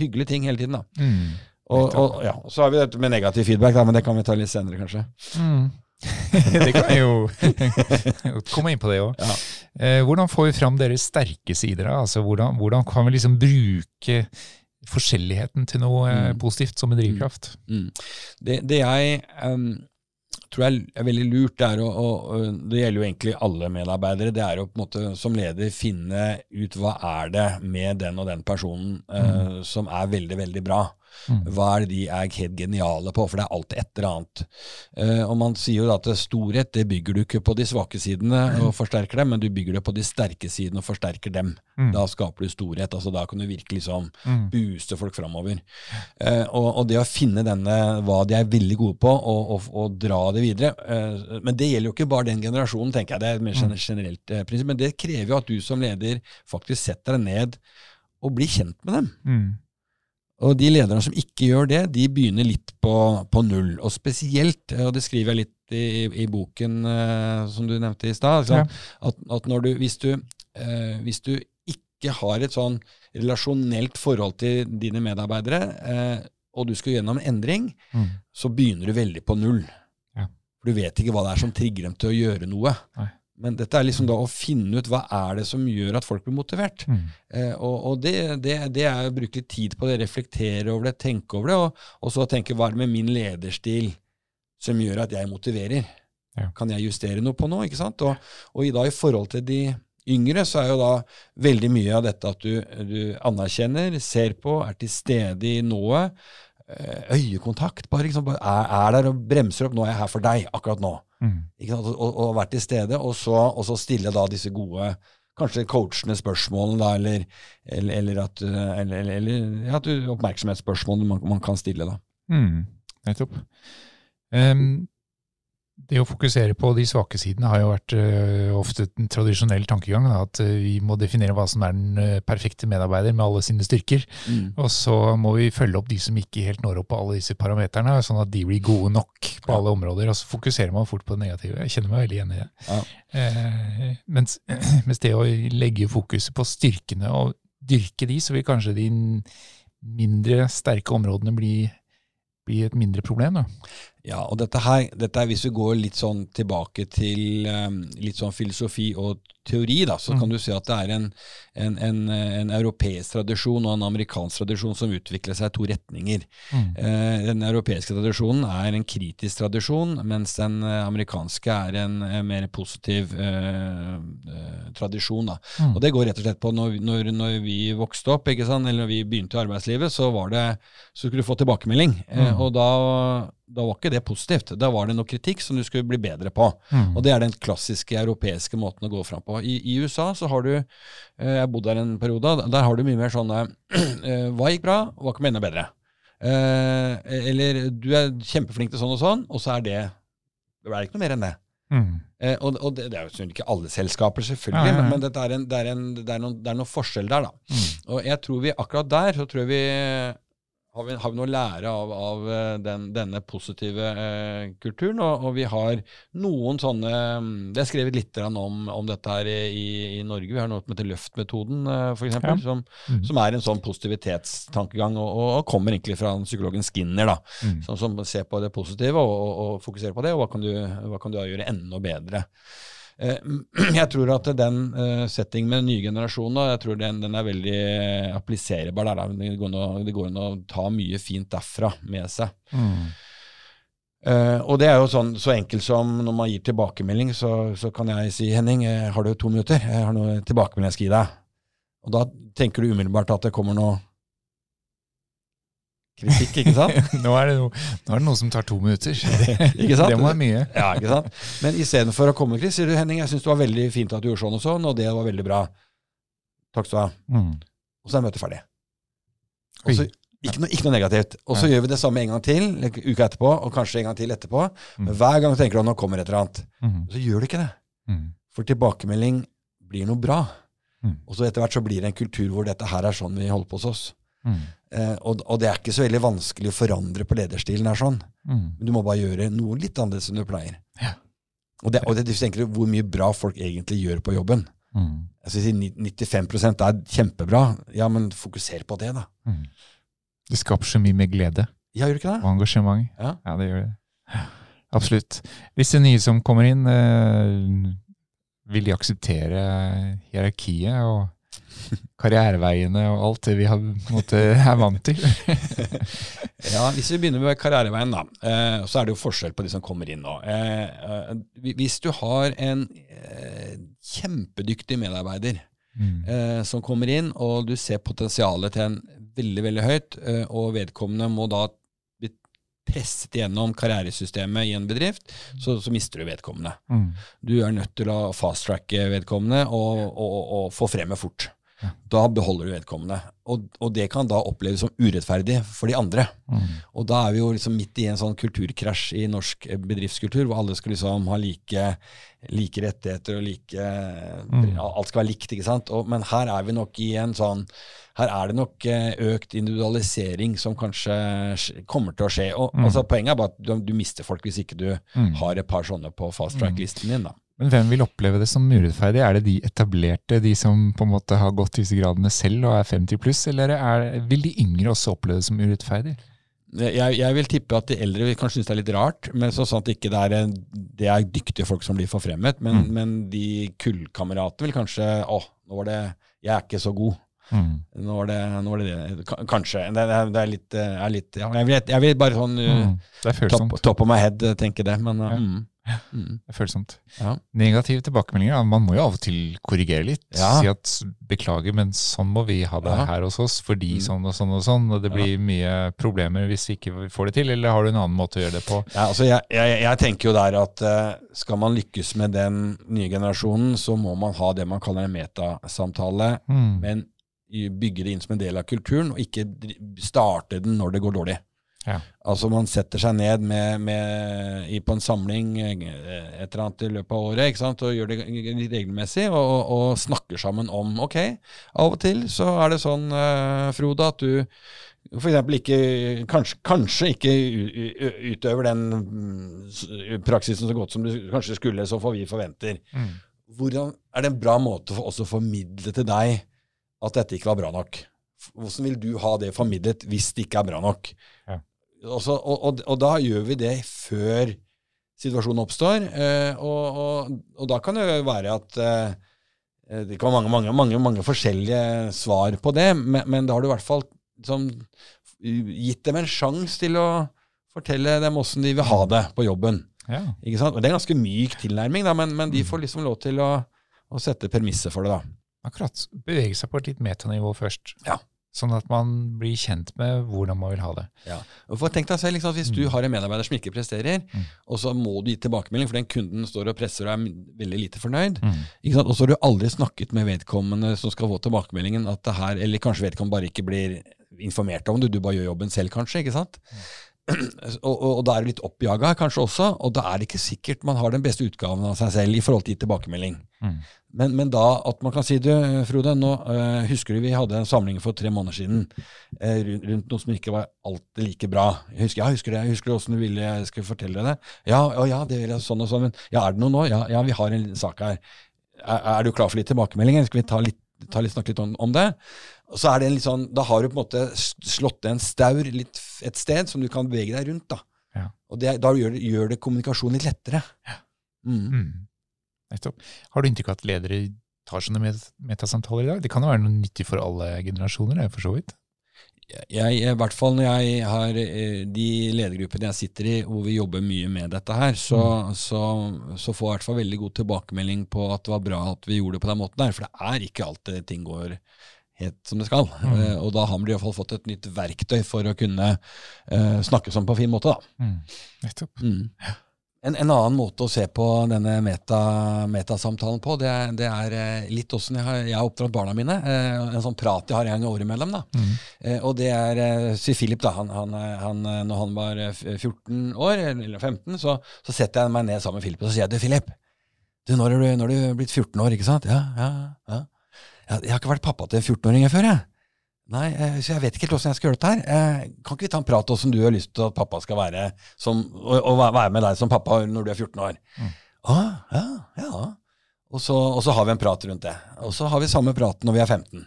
[SPEAKER 2] hyggelige ting hele tiden. da.
[SPEAKER 1] mm.
[SPEAKER 2] Og, og ja, Så har vi dette med negativ feedback, da, men det kan vi ta litt senere, kanskje.
[SPEAKER 1] Mm. *laughs* det kan jeg *laughs* jo komme inn på det òg.
[SPEAKER 2] Ja.
[SPEAKER 1] Eh, hvordan får vi fram deres sterke sider? Altså, hvordan, hvordan kan vi liksom bruke forskjelligheten til noe eh,
[SPEAKER 2] Mm.
[SPEAKER 1] positivt som en drivkraft?
[SPEAKER 2] Mm. Det, det jeg um, tror jeg er veldig lurt, det å, å Det gjelder jo egentlig alle medarbeidere. Det er å på en måte som leder finne ut hva er det med den og den personen eh, som er veldig, veldig bra.
[SPEAKER 1] Mm.
[SPEAKER 2] Hva er det de er helt geniale på? For det er alltid et eller annet. Eh, og man sier jo da at storhet det bygger du ikke på de svake sidene og forsterker dem, men du bygger det på de sterke sidene og forsterker dem.
[SPEAKER 1] Mm.
[SPEAKER 2] Da skaper du storhet. altså Da kan du virkelig liksom
[SPEAKER 1] Mm.
[SPEAKER 2] booste folk framover. Eh, og, og det å finne denne, hva de er veldig gode på, og, og, og dra det videre eh, Men det gjelder jo ikke bare den generasjonen, tenker jeg. Det er et mer
[SPEAKER 1] Mm.
[SPEAKER 2] generelt prinsipp. Men det krever jo at du som leder faktisk setter deg ned og blir kjent med dem.
[SPEAKER 1] Mm.
[SPEAKER 2] Og de lederne som ikke gjør det, de begynner litt på, på null. Og spesielt, og det skriver jeg litt i, i boken eh, som du nevnte i stad,
[SPEAKER 1] Ja.
[SPEAKER 2] at, at når du, hvis, du, eh, hvis du ikke har et sånn relasjonelt forhold til dine medarbeidere, eh, og du skal gjennom en endring,
[SPEAKER 1] Mm.
[SPEAKER 2] så begynner du veldig på null.
[SPEAKER 1] Ja.
[SPEAKER 2] For du vet ikke hva det er som trigger dem til å gjøre noe.
[SPEAKER 1] Nei.
[SPEAKER 2] Men dette er liksom da å finne ut hva er det som gjør at folk blir motivert.
[SPEAKER 1] Mm.
[SPEAKER 2] Eh, og og det, det, det er å bruke litt tid på det, reflektere over det, tenke over det, og, og så tenke hva er det med min lederstil som gjør at jeg motiverer?
[SPEAKER 1] Ja.
[SPEAKER 2] Kan jeg justere noe på noe? ikke sant? Og, og i, da, i forhold til de yngre, så er jo da veldig mye av dette at du, du anerkjenner, ser på, er til stede i nået. Eh, Øyekontakt, bare, liksom, bare er, er der og bremser opp. 'Nå er jeg her for deg, akkurat nå.'
[SPEAKER 1] Mm.
[SPEAKER 2] Og, og vært til stede, og så, og så stille da disse gode Kanskje coachende spørsmålene, da, eller, eller, eller, at, eh, eller, eller, at oppmerksomhetsspørsmål man, man kan stille. da.
[SPEAKER 1] Mm. Nettopp. Em, det å fokusere på de svake sidene har jo vært uh, ofte en tradisjonell tankegang. Da, at eh, vi må definere hva som er den eh, perfekte medarbeider med alle sine styrker. Og så må vi følge opp de som ikke helt når opp på alle disse parameterne, sånn at de blir gode nok på alle områder. Og så fokuserer man fort på det negative. Jeg kjenner meg veldig igjen i det.
[SPEAKER 2] Ja.
[SPEAKER 1] Mens, *clears throat* mens det å legge fokuset på styrkene og dyrke de, så vil kanskje de mindre sterke områdene bli bli et mindre problem. da.
[SPEAKER 2] Ja, og dette her, dette er hvis vi går litt sånn tilbake til um, litt sånn filosofi og teori, da, så
[SPEAKER 1] Mm.
[SPEAKER 2] kan du si at det er en, en, en, en europeisk tradisjon og en amerikansk tradisjon som utvikler seg i to retninger.
[SPEAKER 1] Mm.
[SPEAKER 2] Eh, den europeiske tradisjonen er en kritisk tradisjon, mens den eh, amerikanske er en, mer positiv eh, eh, tradisjon. Da.
[SPEAKER 1] Mm.
[SPEAKER 2] Og det går rett og slett på når, når, når vi vokste opp, eller når vi begynte i arbeidslivet, så var det, så skulle du få tilbakemelding. Eh,
[SPEAKER 1] Mm.
[SPEAKER 2] og da, da var ikke det positivt. Da var det noe kritikk som du skulle bli bedre på.
[SPEAKER 1] Mm.
[SPEAKER 2] Og det er den klassiske europeiske måten å gå fram på. I, i USA så har du eh, Jeg bodde der en periode. Der har du mye mer sånne *clears throat* eh, Hva gikk bra? Hva kan bli enda bedre? Eh, eller du er kjempeflink til sånn og sånn, og så er det Det er ikke noe mer enn det.
[SPEAKER 1] Mm.
[SPEAKER 2] Og og det, det er jo ikke alle selskaper, selvfølgelig,
[SPEAKER 1] Ja, ja, ja.
[SPEAKER 2] men, men er en, det, er en, det, er noen, det er noen forskjell der, da.
[SPEAKER 1] Mm.
[SPEAKER 2] Og jeg tror vi akkurat der så tror jeg vi har vi, har vi noe å lære av, av eh, den, denne positive eh, kulturen. Og, og vi har noen sånne mm, Det er skrevet litt om, om dette her i, i Norge. Vi har noe som heter Løft-metoden, eh, eksempel,
[SPEAKER 1] Ja.
[SPEAKER 2] som,
[SPEAKER 1] Mm.
[SPEAKER 2] som er en sånn positivitetstankegang, og, og, kommer egentlig fra psykologen Skinner, da,
[SPEAKER 1] Mm.
[SPEAKER 2] som, som ser på det positive og, og, og fokuserer på det, og hva kan du, hva kan du gjøre enda bedre. Eh, *clears throat* Jeg tror at den uh, settingen med den nye generasjonen jeg tror den, den er veldig eh, appliserbar. Der. Det går an å- det går an å ta mye fint derfra med seg.
[SPEAKER 1] Mm.
[SPEAKER 2] Eh, og det er jo sånn, så enkelt som når man gir tilbakemelding, så, så kan jeg si Henning, eh, har du to minutter? Jeg har noe tilbakemelding jeg skal gi deg. Og da tenker du umiddelbart at det kommer noe kritikk, ikke sant? *laughs*
[SPEAKER 1] nå, er det noe, nå er det noe som tar to minutter. *laughs*
[SPEAKER 2] Ikke sant? *laughs*
[SPEAKER 1] det må være mye.
[SPEAKER 2] Ja, ikke sant? Men istedenfor å komme, Chris, sier du Henning, jeg syns det var veldig fint at du gjorde sånn og sånn, og det var veldig bra. Takk skal du ha.
[SPEAKER 1] Mm.
[SPEAKER 2] Og så er møtet ferdig.
[SPEAKER 1] Også,
[SPEAKER 2] ikke, noe, ikke noe negativt. Og så
[SPEAKER 1] ja.
[SPEAKER 2] gjør vi det samme en gang til, uka etterpå, og kanskje en gang til etterpå.
[SPEAKER 1] Mm.
[SPEAKER 2] Men hver gang tenker du at nå kommer et eller annet.
[SPEAKER 1] Mm.
[SPEAKER 2] Så gjør du ikke det.
[SPEAKER 1] Mm.
[SPEAKER 2] For tilbakemelding blir noe bra.
[SPEAKER 1] Mm.
[SPEAKER 2] Og så etter hvert så blir det en kultur hvor dette her er sånn vi holder på hos oss.
[SPEAKER 1] Mm.
[SPEAKER 2] Eh, og, og det er ikke så veldig vanskelig å forandre på lederstilen her sånn.
[SPEAKER 1] Mm.
[SPEAKER 2] Men du må bare gjøre noe litt annerledes enn du pleier.
[SPEAKER 1] Ja.
[SPEAKER 2] Og, det, og det, du tenker hvor mye bra folk egentlig gjør på jobben.
[SPEAKER 1] Mm.
[SPEAKER 2] Jeg skal si 95% er kjempebra. Ja, men fokuser på det, da.
[SPEAKER 1] Mm. Det skaper så mye mer glede
[SPEAKER 2] Ja, gjør det ikke
[SPEAKER 1] og engasjement.
[SPEAKER 2] Ja.
[SPEAKER 1] det gjør det. Absolutt. Det nye som kommer inn, eh, vil de akseptere hierarkiet og karriereveiene og alt det vi har, måte, er vant til? *laughs*
[SPEAKER 2] Ja, Hvis vi begynner med karriereveien, da, eh, så er det jo forskjell på de som kommer inn nå. Eh, eh, hvis du har en kjempedyktig medarbeider
[SPEAKER 1] Mm.
[SPEAKER 2] eh, som kommer inn, og du ser potensialet til en veldig, veldig høyt, og vedkommende må da bli presset gjennom karrieresystemet i en bedrift, så, så mister du vedkommende.
[SPEAKER 1] Mm.
[SPEAKER 2] Du er nødt til å fast-tracke vedkommende og, og, og få frem med fort.
[SPEAKER 1] Ja.
[SPEAKER 2] Da beholder du vedkommende. Og, og det kan da oppleves som urettferdig for de andre.
[SPEAKER 1] Mm.
[SPEAKER 2] Og da er vi jo liksom midt i en sånn kulturkrasj i norsk eh, bedriftskultur, hvor alle skal liksom ha like, like rettigheter og like
[SPEAKER 1] Mm.
[SPEAKER 2] Alt skal være likt, ikke sant. Og, men her er vi nok i en sånn Her er det nok eh, økt individualisering som kanskje kommer til å skje. Og,
[SPEAKER 1] Mm.
[SPEAKER 2] altså, poenget er bare at du, du mister folk hvis ikke du
[SPEAKER 1] Mm.
[SPEAKER 2] har et par sånne på fast track-listen din. da.
[SPEAKER 1] Men hvem vil oppleve det som urettferdig? Er det de etablerte, de som på en måte har gått disse gradene selv og er 50 pluss, eller er, vil de yngre også oppleve det som urettferdig?
[SPEAKER 2] Jeg, jeg vil tippe at de eldre vil kanskje synes det er litt rart, men så sant ikke det er, en- det er dyktige folk som blir forfremmet. Men,
[SPEAKER 1] Mm.
[SPEAKER 2] men de kullkameratene vil kanskje Å, nå var det Jeg er ikke så god.
[SPEAKER 1] Mm.
[SPEAKER 2] Nå var det nå var det, det. Kanskje. Det, det, er, er litt, eh, er litt ja, jeg, vil, jeg vil bare sånn
[SPEAKER 1] Mm. Er
[SPEAKER 2] top, top of my head uh, tenke det, men
[SPEAKER 1] Ja.
[SPEAKER 2] mm, mm,
[SPEAKER 1] Det er følsomt.
[SPEAKER 2] ja.
[SPEAKER 1] Negative tilbakemeldinger, man må jo av og til korrigere litt.
[SPEAKER 2] Ja.
[SPEAKER 1] Si at beklager, men sånn må vi ha det
[SPEAKER 2] Ja.
[SPEAKER 1] her hos oss, fordi
[SPEAKER 2] Mm.
[SPEAKER 1] sånn og sånn og sånn, og det blir mye problemer hvis vi ikke får det til, eller har du en annen måte å gjøre det på?
[SPEAKER 2] Ja, altså jeg, jeg, jeg tenker jo der at eh, skal man lykkes med den nye generasjonen, så må man ha det man kaller en metasamtale,
[SPEAKER 1] Mm.
[SPEAKER 2] men bygge det inn som en del av kulturen, og ikke starte den når det går dårlig.
[SPEAKER 1] Ja.
[SPEAKER 2] Altså Man setter seg ned med, med, i, på en samling eh, et eller annet i løpet av året og gjør det regelmessig, og, og, snakker sammen om ok, av og til så er det sånn, uh, Frode, at du for ikke, kanskje, kanskje ikke utøver den mm, praksisen så godt som du kanskje skulle, så får vi forventer.
[SPEAKER 1] Mm.
[SPEAKER 2] Hvordan Er det en bra måte for oss å formidle til deg at dette ikke var bra nok? Hvordan vil du ha det formidlet hvis det ikke er bra nok?
[SPEAKER 1] Ja.
[SPEAKER 2] Også, og, og, og da gjør vi det før situasjonen oppstår. Eh, og, og, da kan det jo være at eh, det kan være mange, mange, mange, mange forskjellige svar på det, men, men da har du i hvert fall liksom, gitt dem en sjanse til å fortelle dem åssen de vil ha det på jobben.
[SPEAKER 1] Ja.
[SPEAKER 2] Ikke sant? Og Det er en ganske myk tilnærming, da, men, men de får liksom lov til å, å sette premisset for det. da.
[SPEAKER 1] Akkurat. Bevege seg på et litt metanivå først.
[SPEAKER 2] Ja.
[SPEAKER 1] Sånn at man blir kjent med hvordan man vil ha det.
[SPEAKER 2] Og for tenk deg selv, liksom, Hvis du
[SPEAKER 1] Mm.
[SPEAKER 2] har en medarbeider som ikke presterer,
[SPEAKER 1] Mm.
[SPEAKER 2] og så må du gi tilbakemelding, for den kunden står og presser og er veldig lite fornøyd,
[SPEAKER 1] Mm.
[SPEAKER 2] og så har du aldri snakket med vedkommende som skal få tilbakemeldingen, at det her, eller kanskje vedkommende bare ikke blir informert om det, du bare gjør jobben selv, kanskje. ikke sant? *clears throat* Og, og, og da er du litt oppjaga kanskje også, og da er det ikke sikkert man har den beste utgaven av seg selv i forhold til tilbakemelding.
[SPEAKER 1] Mm.
[SPEAKER 2] Men, men da at man kan si du, Frode, nå øh, husker du vi hadde en samling for tre måneder siden øh, rundt, rundt noe som ikke var alltid like bra. Jeg husker, ja, husker det, husker du åssen du ville jeg skulle fortelle det. Ja, å, ja, det vil jeg sånn og sånn, men ja, er det noe nå? Ja, ja vi har en liten sak her. Er, er du klar for litt tilbakemeldinger? Skal vi ta litt, ta litt, snakke litt om, om det? Og så er det en litt sånn, Da har du på en måte slått en staur litt et sted som du kan bevege deg rundt. da.
[SPEAKER 1] Ja.
[SPEAKER 2] Og det, Da gjør det, gjør det kommunikasjonen litt lettere. Mm.
[SPEAKER 1] Mm. Nettopp. Har du inntrykk av at ledere tar sånne metasamtaler i dag? Det kan jo være noe nyttig for alle generasjoner, for så vidt.
[SPEAKER 2] jeg, I hvert fall når jeg har eh, de ledergruppene jeg sitter i, hvor vi jobber mye med dette her, så, så, så får jeg i hvert fall veldig god tilbakemelding på at det var bra at vi gjorde det på den måten der. For det er ikke alltid ting går helt som det skal.
[SPEAKER 1] Mm.
[SPEAKER 2] Uh, og da har vi i hvert fall fått et nytt verktøy for å kunne uh, snakke sånn på en fin måte. da.
[SPEAKER 1] Mm. Nettopp.
[SPEAKER 2] Mm. En, en annen måte å se på denne meta, metasamtalen på, det det er eh, litt åssen jeg, har- jeg har oppdratt barna mine. Eh, en sånn prat jeg har en gang årimellom. da.
[SPEAKER 1] Mm.
[SPEAKER 2] Eh, og det er Sier Philip, da. Han, han, han, når han var eh, 14 år, eller 15, så, så setter jeg meg ned sammen med Philip og så sier jeg, du Philip, du, når er du, når er du blitt 14 år, ikke sant? Ja, ja, ja. Jeg, jeg har ikke vært pappa til en 14-åring før, jeg. Nei, eh, så jeg vet ikke helt åssen jeg skal gjøre dette her. Eh, kan ikke vi ta en prat åssen du har lyst til at pappa skal være, som, og, og være med deg som pappa når du er 14 år?
[SPEAKER 1] Mm.
[SPEAKER 2] Ah, ja, ja. Og så, og så har vi en prat rundt det. Og så har vi samme praten når vi er 15.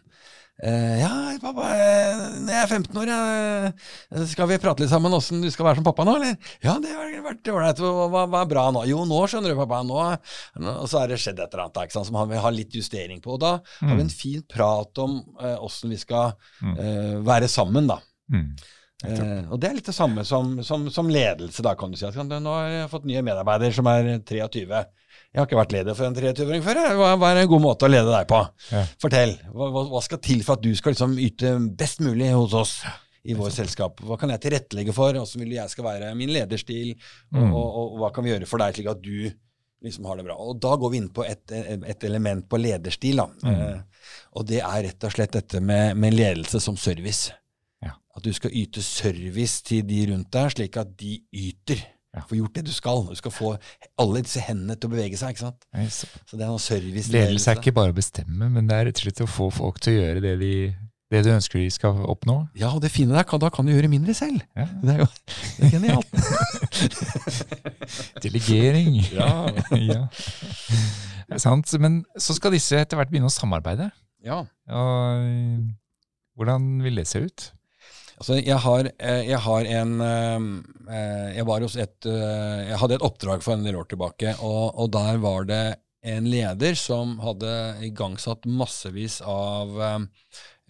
[SPEAKER 2] Eh, ja, pappa, eh, når jeg er 15 år, ja, skal vi prate litt sammen åssen du skal være som pappa nå, eller? Ja, det har vært ålreit. Hva, hva, er bra nå? Jo, nå skjønner du, pappa. Nå, Og så er det skjedd et eller annet sant, som han vil ha litt justering på. Og da har vi en fin prat om eh, åssen vi skal
[SPEAKER 1] Mm.
[SPEAKER 2] eh, være sammen, da.
[SPEAKER 1] Mm.
[SPEAKER 2] Eh, og det er litt det samme som, som, som ledelse, da, kan du si. At, nå har jeg fått nye medarbeider som er 23. Jeg har ikke vært leder for en 23-åring før. Hva, hva er en god måte å lede deg på?
[SPEAKER 1] Ja.
[SPEAKER 2] Fortell. Hva, hva, skal til for at du skal liksom yte best mulig hos oss i vårt selskap? Hva kan jeg tilrettelegge for? Hvordan vil jeg skal være min lederstil? Og,
[SPEAKER 1] Mm.
[SPEAKER 2] og, og, hva kan vi gjøre for deg, slik at du liksom har det bra? Og da går vi inn på et, et element på lederstil.
[SPEAKER 1] Mm.
[SPEAKER 2] Eh, og det er rett og slett dette med, med ledelse som service.
[SPEAKER 1] Ja.
[SPEAKER 2] At du skal yte service til de rundt deg, slik at de yter.
[SPEAKER 1] Ja.
[SPEAKER 2] Få gjort det du skal. Du skal få alle disse hendene til å bevege seg. ikke sant?
[SPEAKER 1] Ja, så-
[SPEAKER 2] Så det er noe service.
[SPEAKER 1] Ledelse er ikke bare å bestemme, men det er rett og slett å få folk til å gjøre det, de, det du ønsker de skal oppnå.
[SPEAKER 2] Ja, og det fine der, da kan du gjøre mindre selv.
[SPEAKER 1] Ja.
[SPEAKER 2] Det er jo det er genialt. *laughs*
[SPEAKER 1] Delegering. *laughs*
[SPEAKER 2] Ja. *laughs*
[SPEAKER 1] ja. Det er sant. Men så skal disse etter hvert begynne å samarbeide.
[SPEAKER 2] ja.
[SPEAKER 1] Og hvordan vil det se ut?
[SPEAKER 2] Altså, jeg har, eh, jeg har en eh, Jeg var hos et eh, Jeg hadde et oppdrag for en del år tilbake, og, og der var det en leder som hadde igangsatt massevis av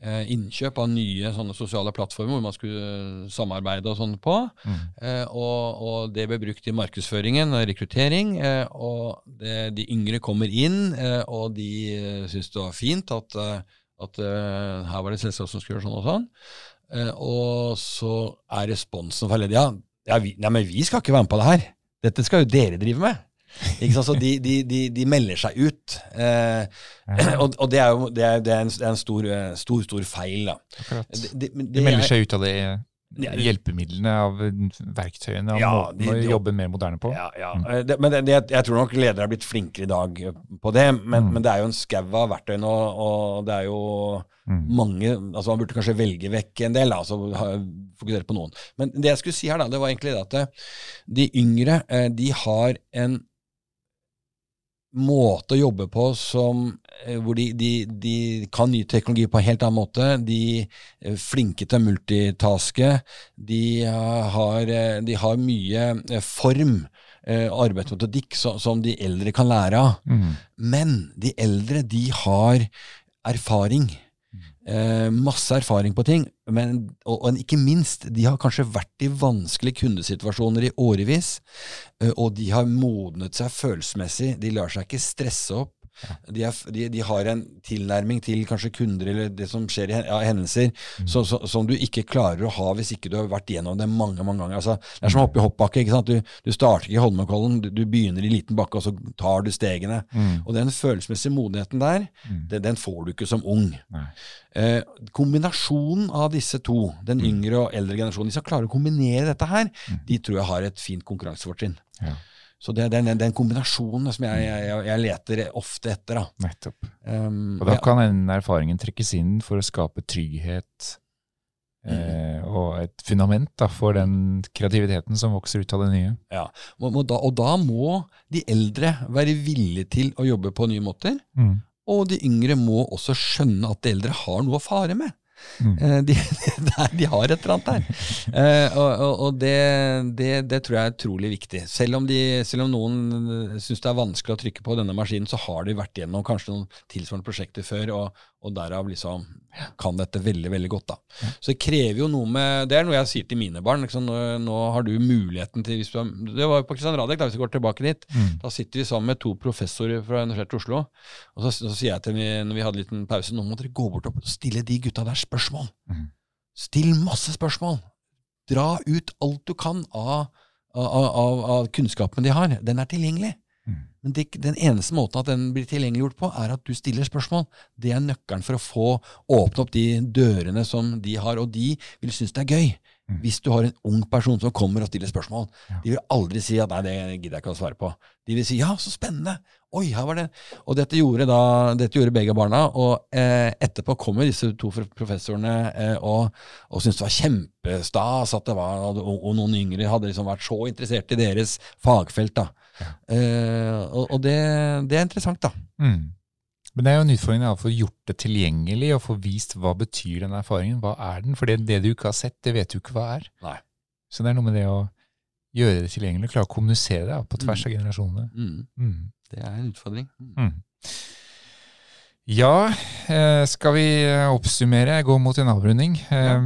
[SPEAKER 2] innkjøp av nye sosiale plattformer hvor man skulle samarbeide og sånn på.
[SPEAKER 1] Mm.
[SPEAKER 2] Eh, og, og det ble brukt i markedsføringen og rekruttering. Eh, og det, de yngre kommer inn, eh, og de syns det var fint at, at her var det selskap som skulle gjøre sånn og sånn. Eh, og så er responsen fra ledet ja, ja vi, nei, men vi skal ikke være med på det her. Dette skal jo dere drive med. Ikke sant? Så de, de, de, de melder seg ut. Eh, og, og det er jo det er, det er en, det er en stor, eh, stor, stor feil. da.
[SPEAKER 1] De melder
[SPEAKER 2] er-
[SPEAKER 1] seg ut av det
[SPEAKER 2] Ja,
[SPEAKER 1] hjelpemidlene, av verktøyene, av
[SPEAKER 2] Ja,
[SPEAKER 1] måten
[SPEAKER 2] de-
[SPEAKER 1] å jobbe mer moderne på.
[SPEAKER 2] Ja, ja.
[SPEAKER 1] Mm.
[SPEAKER 2] Eh, Det, men det, jeg, jeg tror nok ledere er blitt flinkere i dag eh, på det, men,
[SPEAKER 1] Mm.
[SPEAKER 2] men det er jo en skau av verktøy nå, og det er jo
[SPEAKER 1] Mm.
[SPEAKER 2] mange altså Man burde kanskje velge vekk en del, altså fokusere på noen. Men det jeg skulle si her, da, det var egentlig det at eh, de yngre de har en måte å jobbe på som, eh, hvor de, de, de, kan ny teknologi på en helt annen måte. De er flinke til å multitaske. De har, de har mye form, arbeidsmetodikk, som de eldre kan lære av. Mm. Men de eldre, de har erfaring. Eh, masse erfaring på ting, men, og, og, ikke minst, de har kanskje vært i vanskelige kundesituasjoner i årevis, og de har modnet seg følelsesmessig. De lar seg ikke stresse opp. De, er, de, de, har en tilnærming til kanskje kunder eller det som skjer i ja, hendelser, mm. så, så, som du ikke klarer å ha hvis ikke du har vært gjennom det mange mange ganger. Altså, det er som å hoppe i hoppbakke. ikke sant? Du, du starter ikke i Holmenkollen, du, du, begynner i liten bakke, og så tar du stegene. Mm. Og den følelsesmessige modenheten der, mm. den, den får du ikke som ung. Eh, kombinasjonen av disse to, den mm. yngre og eldre generasjonen, de skal klare å kombinere dette her, mm. de tror jeg har et fint konkurransefortrinn. Ja. Så det er den, den, kombinasjonen som jeg, jeg, jeg, leter ofte etter. Da.
[SPEAKER 1] Nettopp. Um, og da kan den erfaringen trekkes inn for å skape trygghet mm. eh, og et fundament da, for den kreativiteten som vokser ut av det nye.
[SPEAKER 2] Ja, og, og, da, og da, må de eldre være villige til å jobbe på nye måter. Mm. Og de yngre må også skjønne at de eldre har noe å fare med. Mm. Eh, *laughs* de, de, har et eller annet der. Og, og, og det, det, det, tror jeg er utrolig viktig. Selv om, de, selv om noen syns det er vanskelig å trykke på denne maskinen, så har de vært gjennom kanskje noen tilsvarende prosjekter før, og, og derav liksom kan dette veldig veldig godt. da. Så Det krever jo noe med, det er noe jeg sier til mine barn. Liksom, nå, nå, har du muligheten til hvis du har, Det var jo på Kristian Radek, da, hvis vi går tilbake dit. Mm. Da sitter vi sammen med to professorer fra Universitetet i Oslo. og så, så, sier jeg til dem når vi hadde en liten pause, nå må dere gå bort og stille de gutta der spørsmål. Mm. Still masse spørsmål. Dra ut alt du kan av, av, av, av kunnskapen de har. Den er tilgjengelig. Men det, den eneste måten at den blir tilgjengeliggjort på, er at du stiller spørsmål. Det er nøkkelen for å få åpne opp de dørene som de har, og de vil synes det er gøy. Mm. Hvis du har en ung person som kommer og stiller spørsmål. De vil aldri si at 'nei, det gidder jeg ikke å svare på'. De vil si 'ja, så spennende'. Oi, her var det Og dette gjorde da, dette gjorde begge barna. Og eh, etterpå kommer disse to professorene eh, og, og syntes det var kjempestas at det var og, og noen yngre hadde liksom vært så interessert i deres fagfelt. da. Uh, og, og det, det, er interessant, da. Mm.
[SPEAKER 1] Men det er jo en utfordring å få gjort det tilgjengelig og få vist hva betyr den erfaringen. Hva er den? For det, det, du ikke har sett, det vet du ikke hva er.
[SPEAKER 2] Nei.
[SPEAKER 1] Så det er noe med det å gjøre det tilgjengelig, klare å kommunisere det på tvers mm. av generasjonene.
[SPEAKER 2] Mm. Det er en utfordring. Mm.
[SPEAKER 1] Ja, eh, skal vi oppsummere, gå mot en avrunding? Ja.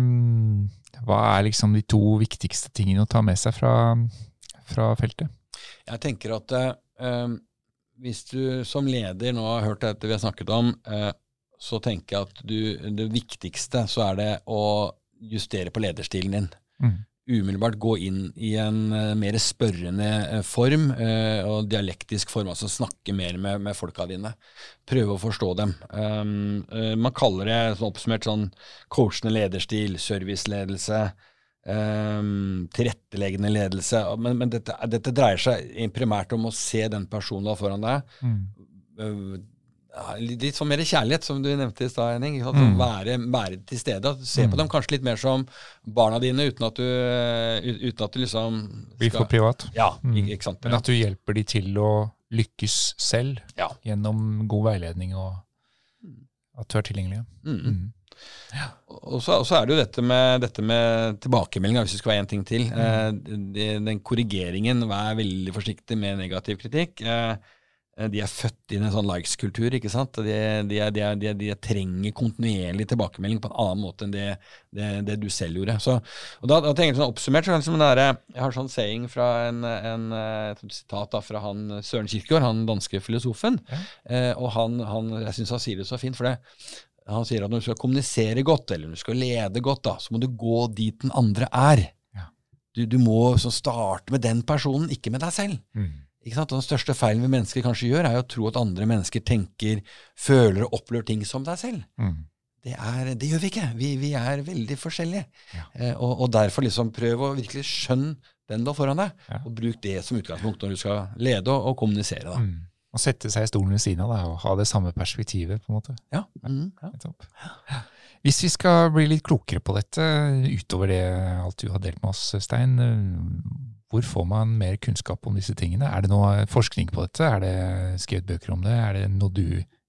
[SPEAKER 1] Hva er liksom de to viktigste tingene å ta med seg fra, fra feltet?
[SPEAKER 2] Jeg tenker at eh, hvis du som leder nå har hørt dette vi har snakket om, eh, så tenker jeg at du, det viktigste så er det å justere på lederstilen din. Mm. Umiddelbart gå inn i en uh, mer spørrende uh, form, uh, og dialektisk form, altså snakke mer med, med folka dine. Prøve å forstå dem. Um, man kaller det sånn oppsummert sånn coachende lederstil, serviceledelse. Um, tilretteleggende ledelse. Men, men dette, dette, dreier seg primært om å se den personen du har foran deg. Mm. Uh, litt sånn mer kjærlighet, som du nevnte i stad, Henning. Mm. Være, være, til stede. Se mm. på dem kanskje litt mer som barna dine, uten at du, uten at du liksom
[SPEAKER 1] skal, Blir for privat.
[SPEAKER 2] Ja, mm. ikke sant?
[SPEAKER 1] Men at du hjelper de til å lykkes selv ja. gjennom god veiledning, og at du er tilgjengelig.
[SPEAKER 2] Mm. mm. Ja. Og, så, og, så, er det jo dette med, dette med tilbakemeldinga, hvis det skal være én ting til. Mm. Eh, den korrigeringen, vær veldig forsiktig med negativ kritikk. Eh, de er født inn i en sånn likes-kultur. ikke sant? De, de, de, de, trenger kontinuerlig tilbakemelding på en annen måte enn det, det, det du selv gjorde. Så, og da, da tenker Jeg sånn oppsummert, så liksom der, jeg har sånn saying fra en, en, et sitat da, fra han Søren Kirkegaard, han danske filosofen. Ja. Eh, og han, han jeg syns han sier det så fint. for det han sier at når du skal kommunisere godt, eller når du skal lede godt, da, så må du gå dit den andre er. Ja. Du, du, må starte med den personen, ikke med deg selv. Mm. Ikke sant? Og Den største feilen vi mennesker kanskje gjør, er å tro at andre mennesker tenker, føler og opplever ting som deg selv. Mm. Det, er, det, gjør vi ikke. Vi, vi er veldig forskjellige. Ja. Eh, og, og, derfor liksom prøv å virkelig skjønne den du har foran deg, ja. og bruk det som utgangspunkt når du skal lede og, og kommunisere. da. Mm.
[SPEAKER 1] Og sette seg i stolen ved siden av deg og ha det samme perspektivet. på en måte.
[SPEAKER 2] Ja. Mm, ja.
[SPEAKER 1] Hvis vi skal bli litt klokere på dette, utover det alt du har delt med oss, Stein, Hvor får man mer kunnskap om disse tingene? Er det noe forskning på dette? Er det skrevet bøker om det? Er det noe du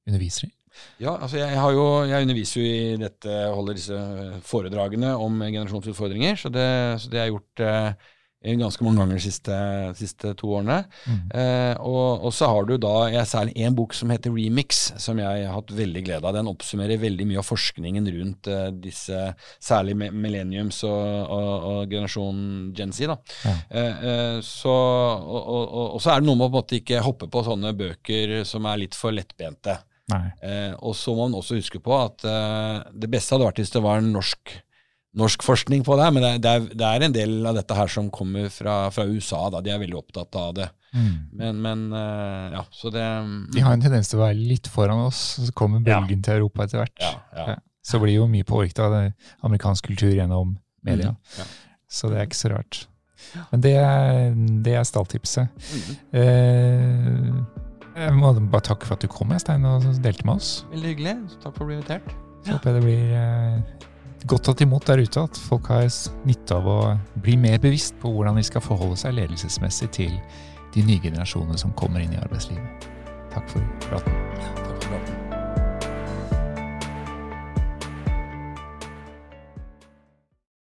[SPEAKER 1] underviser i?
[SPEAKER 2] Ja, altså jeg, jo, jeg underviser jo i dette, holder disse foredragene om generasjonsutfordringer, så det, så det jeg gjort eh, ganske mange ganger de siste, siste to årene. Mm. Eh, og, og, så har du da jeg særlig en bok som heter Remix, som jeg har hatt veldig glede av. Den oppsummerer veldig mye av forskningen rundt eh, disse, særlig millenniums og, og, og generasjon Gen Z. da. Ja. Eh, eh så, og, så er det noe med å på en måte ikke hoppe på sånne bøker som er litt for lettbente. Eh, og så må man også huske på at eh, det beste hadde vært hvis det var en norsk, norsk forskning på det, men det, det, er, det, er, en del av dette her som kommer fra, fra USA. Da. De er veldig opptatt av det. Mm. Men, men eh, ja, så det
[SPEAKER 1] De har en tendens til å være litt foran oss, så kommer bølgen ja. til Europa etter hvert. Ja, ja. Så blir jo mye påvirket av amerikansk kultur gjennom media. Mm. Så det er ikke så rart. Men det, det er stalltipset. Mm. Eh, jeg må bare takke for at du kom, Stein, og delte med oss.
[SPEAKER 2] Veldig hyggelig. Takk for å bli invitert.
[SPEAKER 1] Så håper jeg det blir eh, godt tatt imot der ute, at folk har nytte av å bli mer bevisst på hvordan de skal forholde seg ledelsesmessig til de nye generasjonene som kommer inn i arbeidslivet. Takk for praten.
[SPEAKER 2] Takk for praten.